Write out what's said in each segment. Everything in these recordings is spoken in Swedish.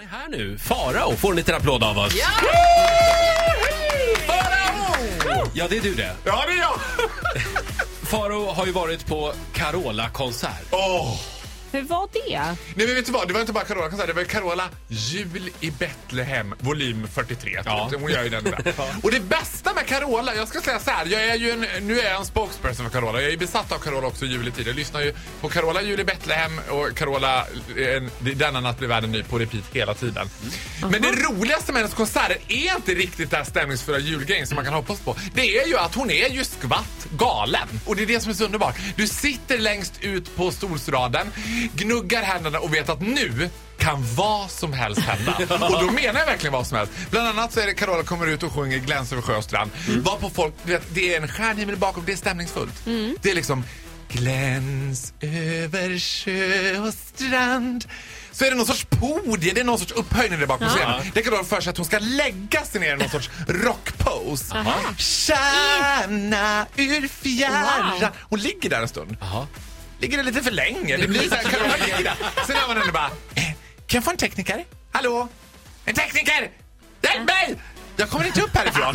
Han är här nu. Farao får en liten applåd av oss. Farao! Ja, det är du det. Ja, det är jag! Farao har ju varit på Carola-konsert. Åh! Hur var det? Nej men vet du vad, det var inte bara Carola konsert, det var Carola Jul i Betlehem volym 43. Ja. Hon gör ju den där. Och det bästa med Carola, jag ska säga så här, jag är ju en, nu är jag en spokesperson för Carola. Jag är ju besatt av Carola också i juletid. Jag lyssnar ju på Carola Jul i Betlehem och Carola en, Denna natt blir världen ny på repeat hela tiden. Men det roligaste med hennes konserter är inte riktigt det här stämningsfulla julgrejen som man kan hoppas på. Det är ju att hon är ju skvatt galen. Och det är det som är så underbart. Du sitter längst ut på stolsraden, gnuggar händerna och vet att nu kan vad som helst hända. Och då menar jag verkligen vad som helst. Bland annat så är det Carola kommer ut och sjunger Gläns över sjö och strand. Var på folk, vet, det är en stjärnhimmel bakom, det är stämningsfullt. Det är liksom Gläns över sjö och strand. Så är det någon sorts podie, det är någon sorts upphöjning där bakom scenen. Det kan då för sig att hon ska lägga sig ner i någon sorts rockpose. Stjärna ur fjärran. Wow. Hon ligger där en stund. Jaha. Ligger det lite för länge. Det blir så här där. Sen hör man henne bara, eh, kan jag få en tekniker? Hallå? En tekniker! Hjälp mig! Jag kommer inte upp härifrån.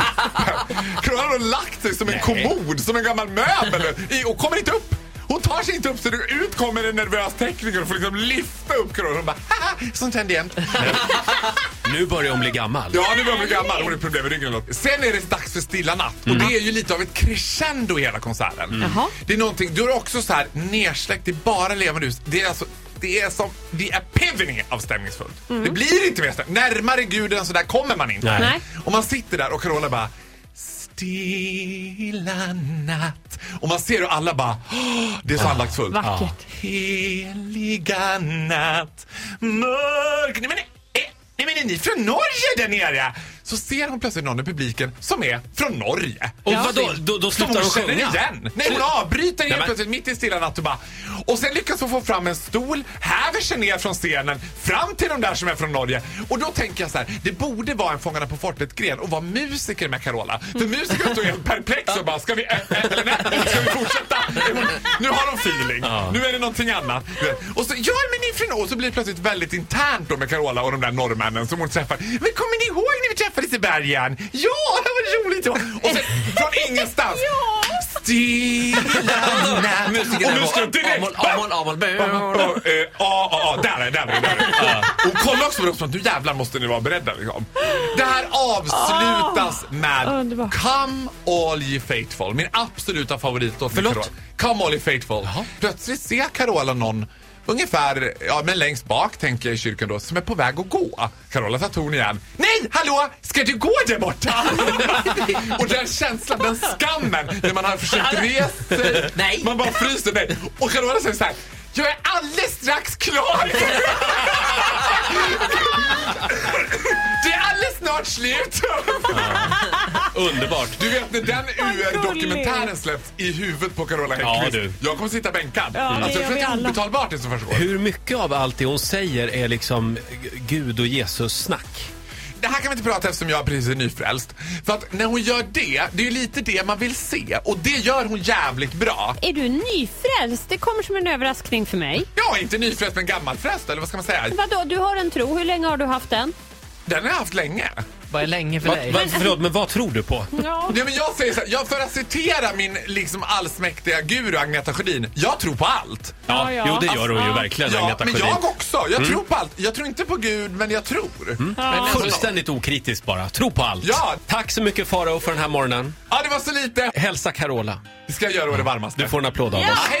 Carola har lagt sig som en kommod, som en gammal möbel och kommer inte upp. Hon tar sig inte upp så det ut kommer en nervös tekniker och får liksom lyfta upp Carola. Hon bara, haha, sånt händer jämt. Nu börjar hon bli gammal. Ja, nu börjar hon bli gammal. Hon har problem med ryggen. eller något. Sen är det dags för Stilla natt. Och det är ju lite av ett crescendo i hela konserten. Jaha. Det är någonting, du är också så här nersläckt, det är bara levande ljus. Det är alltså det är som the epiphany av stämningsfullt. Det blir inte mer stämning. Närmare Gud än så där kommer man inte. Nej. Nej. Och man sitter där och Carola bara Stilla natt. Och man ser hur alla bara "Åh, Det är så andaktsfullt. Vackert. Heliga natt, mörk... Nej men, nej är ni från Norge där nere? Så ser hon plötsligt någon i publiken som är från Norge. Och Ja. vadå, då, då slutar hon sjunga? igen. Nej, hon avbryter helt plötsligt mitt i stilla natt och bara... Och sen lyckas hon få fram en stol, häver sig ner från scenen, fram till de där som är från Norge. Och då tänker jag så här, det borde vara en Fångarna på fortet-gren och vara musiker med Carola. För musiker står helt perplex och bara, ska vi, äh, eller nej, ska vi fortsätta? Nu har de feeling, nu är det någonting annat. Och så, ja men ni är från Och så blir det plötsligt väldigt internt då med Carola och de där norrmännen som hon träffar. Men kommer ni ihåg när vi träffades i bergen? Ja, det var roligt! Och sen från ingenstans. Stilla natt. Musikerna Och nu ska direkt... Amol, Amol, Amol, bö. Och, Ja, ja, ja, där är det, där är det. Och kolla också på att nu jävlar måste ni vara beredda. Liksom. Det här avslutas med underbart. Come All Ye Faithful. Min absoluta favoritlåt med Förlåt? Come All Ye Faithful. Plötsligt ser Carola någon Ungefär, ja men längst bak tänker jag i kyrkan då, som är på väg att gå. Carola tar ton igen. Nej, hallå! Ska du gå där borta? och den känslan, den skammen, när man har försökt resa sig. Nej. Man bara fryser. Nej. Och Carola säger så här. Jag är alldeles strax klar! Det är alldeles snart slut! Underbart. Du vet när den UR-dokumentären släpps i huvudet på Carola Ja, Häggkvist. du. jag kommer sitta bänkad. det alltså, jag tror att det är obetalbart det som förstår. Hur mycket av allt det hon säger är liksom Gud och Jesus snack? Det här kan vi inte prata eftersom jag precis är nyfrälst. För att när hon gör det, det är ju lite det man vill se. Och det gör hon jävligt bra. Är du nyfrälst? Det kommer som en överraskning för mig. Ja, inte nyfrälst men gammalfrälst eller vad ska man säga? Vadå, du har en tro. Hur länge har du haft den? Den har jag haft länge. Vad är länge för Va, dig? va, förlåt, men vad tror du på? Ja. Ja, men jag säger så här, jag, för att citera min liksom allsmäktiga guru Agneta Sjödin, jag tror på allt. Ja, Ja, ja. jo det gör hon ju Ja. verkligen, Ja, Agneta men Sjödin. jag också. Jag tror på allt. Jag tror inte på Gud, men jag tror. Men alltså, Fullständigt okritiskt bara. Tro på allt. Ja. Tack så mycket Farao för den här morgonen. Ja, det var så lite. Hälsa Carola. Det ska jag göra å det varmaste. Du får en applåd av Ja, oss. hej